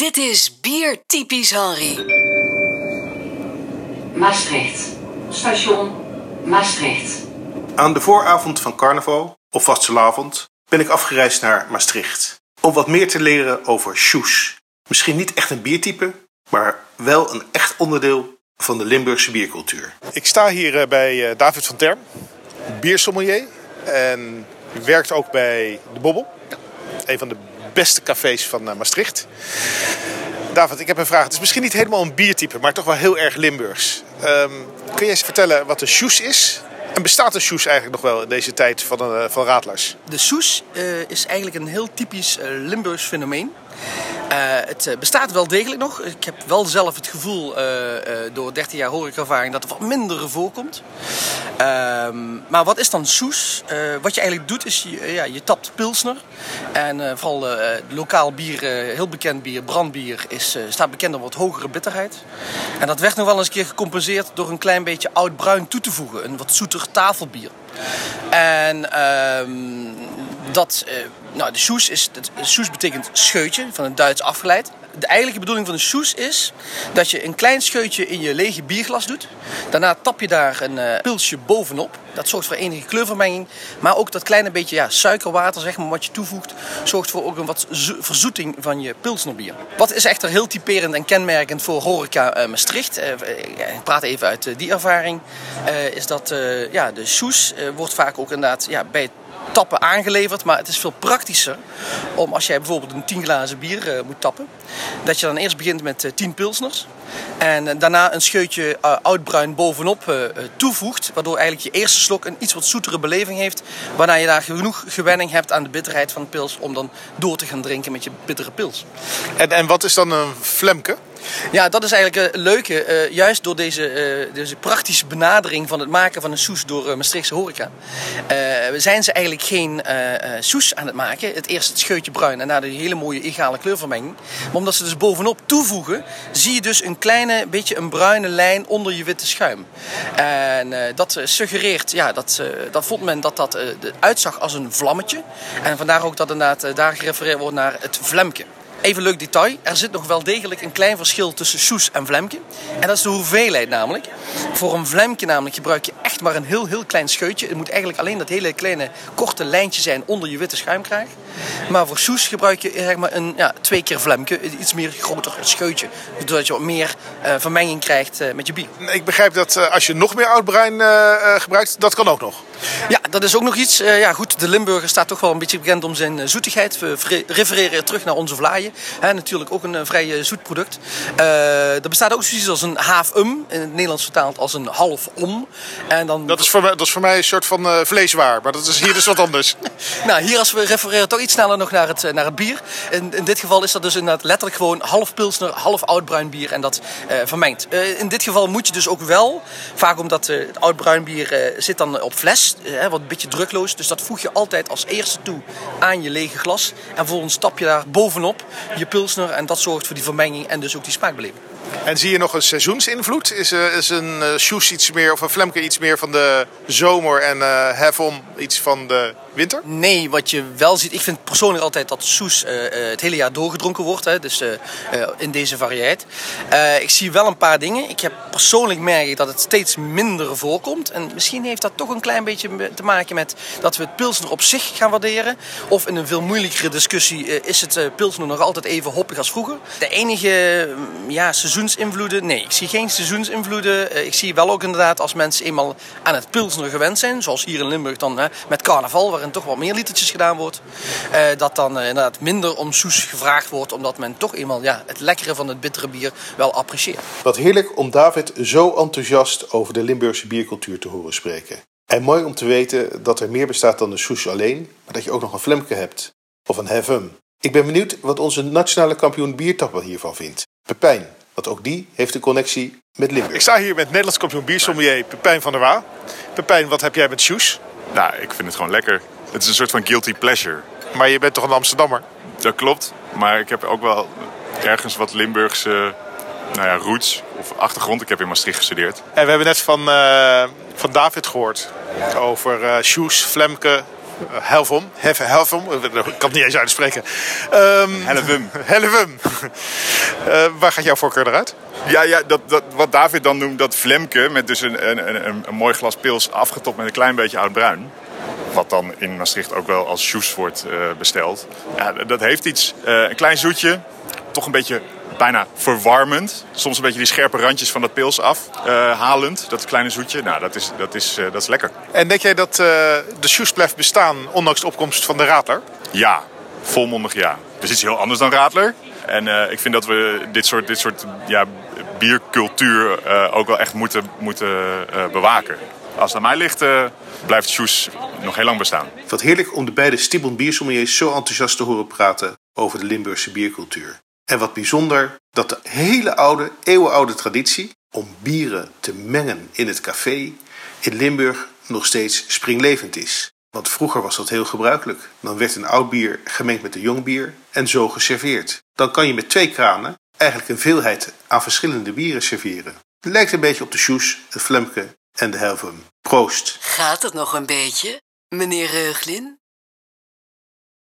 Dit is Bier Typisch Henry. Maastricht. Station Maastricht. Aan de vooravond van carnaval, of vastelavond, ben ik afgereisd naar Maastricht. Om wat meer te leren over shoes. Misschien niet echt een biertype, maar wel een echt onderdeel van de Limburgse biercultuur. Ik sta hier eh, bij eh, David van Term, biersommelier. En werkt ook bij De Bobbel. Een van de beste cafés van eh, Maastricht. David, ik heb een vraag. Het is misschien niet helemaal een biertype, maar toch wel heel erg Limburgs. Ehm, kun je eens vertellen wat de shoes is? En bestaat de shoes eigenlijk nog wel in deze tijd van, uh, van Radlers? De soes uh, is eigenlijk een heel typisch Limburgs fenomeen. Uh, het bestaat wel degelijk nog. Ik heb wel zelf het gevoel uh, door 13 jaar horecaervaring dat er wat minder voorkomt. Ehm, maar wat is dan soes? wat je eigenlijk doet is je, ja, je tapt pilsner. En vooral lokaal bier, heel bekend bier, brandbier, is, staat bekend om wat hogere bitterheid. En dat werd nog wel eens een keer gecompenseerd door een klein beetje oud bruin toe te voegen. Een wat zoeter tafelbier. En ehm, dat, uh, nou, de soes, is, de soes betekent scheutje, van het Duits afgeleid. De eigenlijke bedoeling van de soes is dat je een klein scheutje in je lege bierglas doet. Daarna tap je daar een uh, pilsje bovenop. Dat zorgt voor enige kleurvermenging. Maar ook dat kleine beetje ja, suikerwater, zeg maar, wat je toevoegt, zorgt voor ook een wat verzoeting van je pilsnerbier. Wat is echter heel typerend en kenmerkend voor horeca uh, Maastricht, ik praat even uit die ervaring, is dat ja, de soes wordt vaak ook inderdaad ja, bij het tappen aangeleverd. Maar het is veel praktischer om als jij bijvoorbeeld een 10 glazen bier uh, moet tappen. Dat je dan eerst begint met uh, 10 pilsners. En uh, daarna een scheutje oudbruin bovenop toevoegt. Waardoor eigenlijk je eerste slok een iets wat zoetere beleving heeft. Waarna je daar genoeg gewenning hebt aan de bitterheid van de pils. Om dan door te gaan drinken met je bittere pils. En, en wat is dan een flemke? Ja, dat is eigenlijk het leuke. Uh, juist door deze, uh, deze praktische benadering van het maken van een soes door uh, Maastrichtse horeca. zijn ze eigenlijk geen soes aan het maken. Het eerst het scheutje bruin en daarna die hele mooie egale kleurvermenging. Maar omdat ze dus bovenop toevoegen, zie je dus een kleine beetje een bruine lijn onder je witte schuim. En dat suggereert, ja, dat, dat vond men dat dat uitzag als een vlammetje. En vandaar ook dat inderdaad daar gerefereerd wordt naar het vlemke. Even leuk detail. Er zit nog wel degelijk een klein verschil tussen soes en vlemke. En dat is de hoeveelheid namelijk. Voor een vlemke namelijk gebruik je echt maar een heel, heel klein scheutje. Het moet eigenlijk alleen dat hele kleine korte lijntje zijn onder je witte schuimkraag. Maar voor soes gebruik je zeg maar een ja, twee keer vlemke. Iets meer groter scheutje. Zodat je wat meer uh, vermenging krijgt uh, met je bier. Ik begrijp dat uh, als je nog meer oudbruin gebruikt, dat kan ook nog. Ja, dat is ook nog iets. ja goed, de Limburger staat toch wel een beetje bekend om zijn zoetigheid. We refereren terug naar onze vlaaien. He, natuurlijk ook een, vrij zoet product. Er bestaat ook zoiets als een half-um. In het Nederlands vertaald als een half-om. En dan... dat, is voor mij, dat is voor mij een soort van uh, vleeswaar. Maar dat is hier dus wat anders. nou, hier als we refereren toch iets sneller nog naar het, naar het bier. In, in dit geval is dat dus inderdaad letterlijk gewoon half pilsner, half oudbruin bier. En dat uh, vermengt. in dit geval moet je dus ook wel, vaak omdat het oudbruin bier zit dan op fles. wat een beetje drukloos. Dus dat voeg je altijd als eerste toe aan je lege glas. En vervolgens stap je daar bovenop je pilsner. En dat zorgt voor die vermenging en dus ook die smaakbeleving. En zie je nog een seizoensinvloed? Is, uh, is een uh, Soes iets meer, of een Flemke iets meer van de zomer en uh, iets van de winter? Nee, wat je wel ziet, ik vind persoonlijk altijd dat Soes het hele jaar doorgedronken wordt. Hè, dus in deze variëteit. ik zie wel een paar dingen. Ik heb persoonlijk merk ik dat het steeds minder voorkomt. En misschien heeft dat toch een klein beetje te maken met dat we het pilsner op zich gaan waarderen. Of in een veel moeilijkere discussie is het pilsner nog altijd even hoppig als vroeger. De enige ja, seizoensinvloeden? Nee, ik zie geen seizoensinvloeden. Ik zie wel ook inderdaad als mensen eenmaal aan het pilsner gewend zijn, zoals hier in Limburg dan hè, met carnaval, waarin toch wat meer litertjes gedaan wordt, eh, dat dan eh, inderdaad minder om soes gevraagd wordt, omdat men toch eenmaal ja, het lekkere van het bittere bier wel apprecieert. Wat heerlijk om David zo enthousiast over de Limburgse biercultuur te horen spreken. En mooi om te weten dat er meer bestaat dan de soes alleen, maar dat je ook nog een flemke hebt. Of een hevum. Ik ben benieuwd wat onze nationale kampioen biertapper hiervan vindt. Pepijn, want ook die heeft een connectie met Limburg. Ik sta hier met Nederlands kampioen biersommelier Pepijn van der Waa. Pepijn, wat heb jij met shoes? Nou, ik vind het gewoon lekker. Het is een soort van guilty pleasure. Maar je bent toch een Amsterdammer? Dat klopt, maar ik heb ook wel ergens wat Limburgse nou ja, roots of achtergrond. Ik heb in Maastricht gestudeerd. En we hebben net van, uh, van David gehoord over uh, shoes, Flemke, Helvom. Helvom. Ik kan het niet eens uitspreken. Um, Helvum. Helvum. Eh, waar gaat jouw voorkeur eruit? Ja, ja dat, dat, wat David dan noemt, dat Vlemke met dus een, een, een, een mooi glas pils afgetopt met een klein beetje oud-bruin. Wat dan in Maastricht ook wel als sjoes wordt uh, besteld. Ja, dat heeft iets. Uh, een klein zoetje, toch een beetje bijna verwarmend. Soms een beetje die scherpe randjes van dat pils af uh, halend. Dat kleine zoetje. Nou, dat is, dat is, dat is lekker. En denk jij dat de sjoes blijft bestaan ondanks de opkomst van de Radler? Ja, volmondig ja. Het is iets heel anders dan Radler. En uh, ik vind dat we dit soort, dit soort ja, biercultuur uh, ook wel echt moeten, moeten uh, bewaken. Als het aan mij ligt, blijft Sjoes nog heel lang bestaan. Wat heerlijk om de beide Stibon biersommeliers zo enthousiast te horen praten over de Limburgse biercultuur. En wat bijzonder dat de hele oude, eeuwenoude traditie om bieren te mengen in het café in Limburg nog steeds springlevend is. Want vroeger was dat heel gebruikelijk. Dan werd een oud bier gemengd met een jong bier en zo geserveerd. Dan kan je met twee kranen eigenlijk een veelheid aan verschillende bieren serveren. Het lijkt een beetje op de Sjoes, de Flemke en de Helvum. Proost! Gaat het nog een beetje, meneer Reuglin?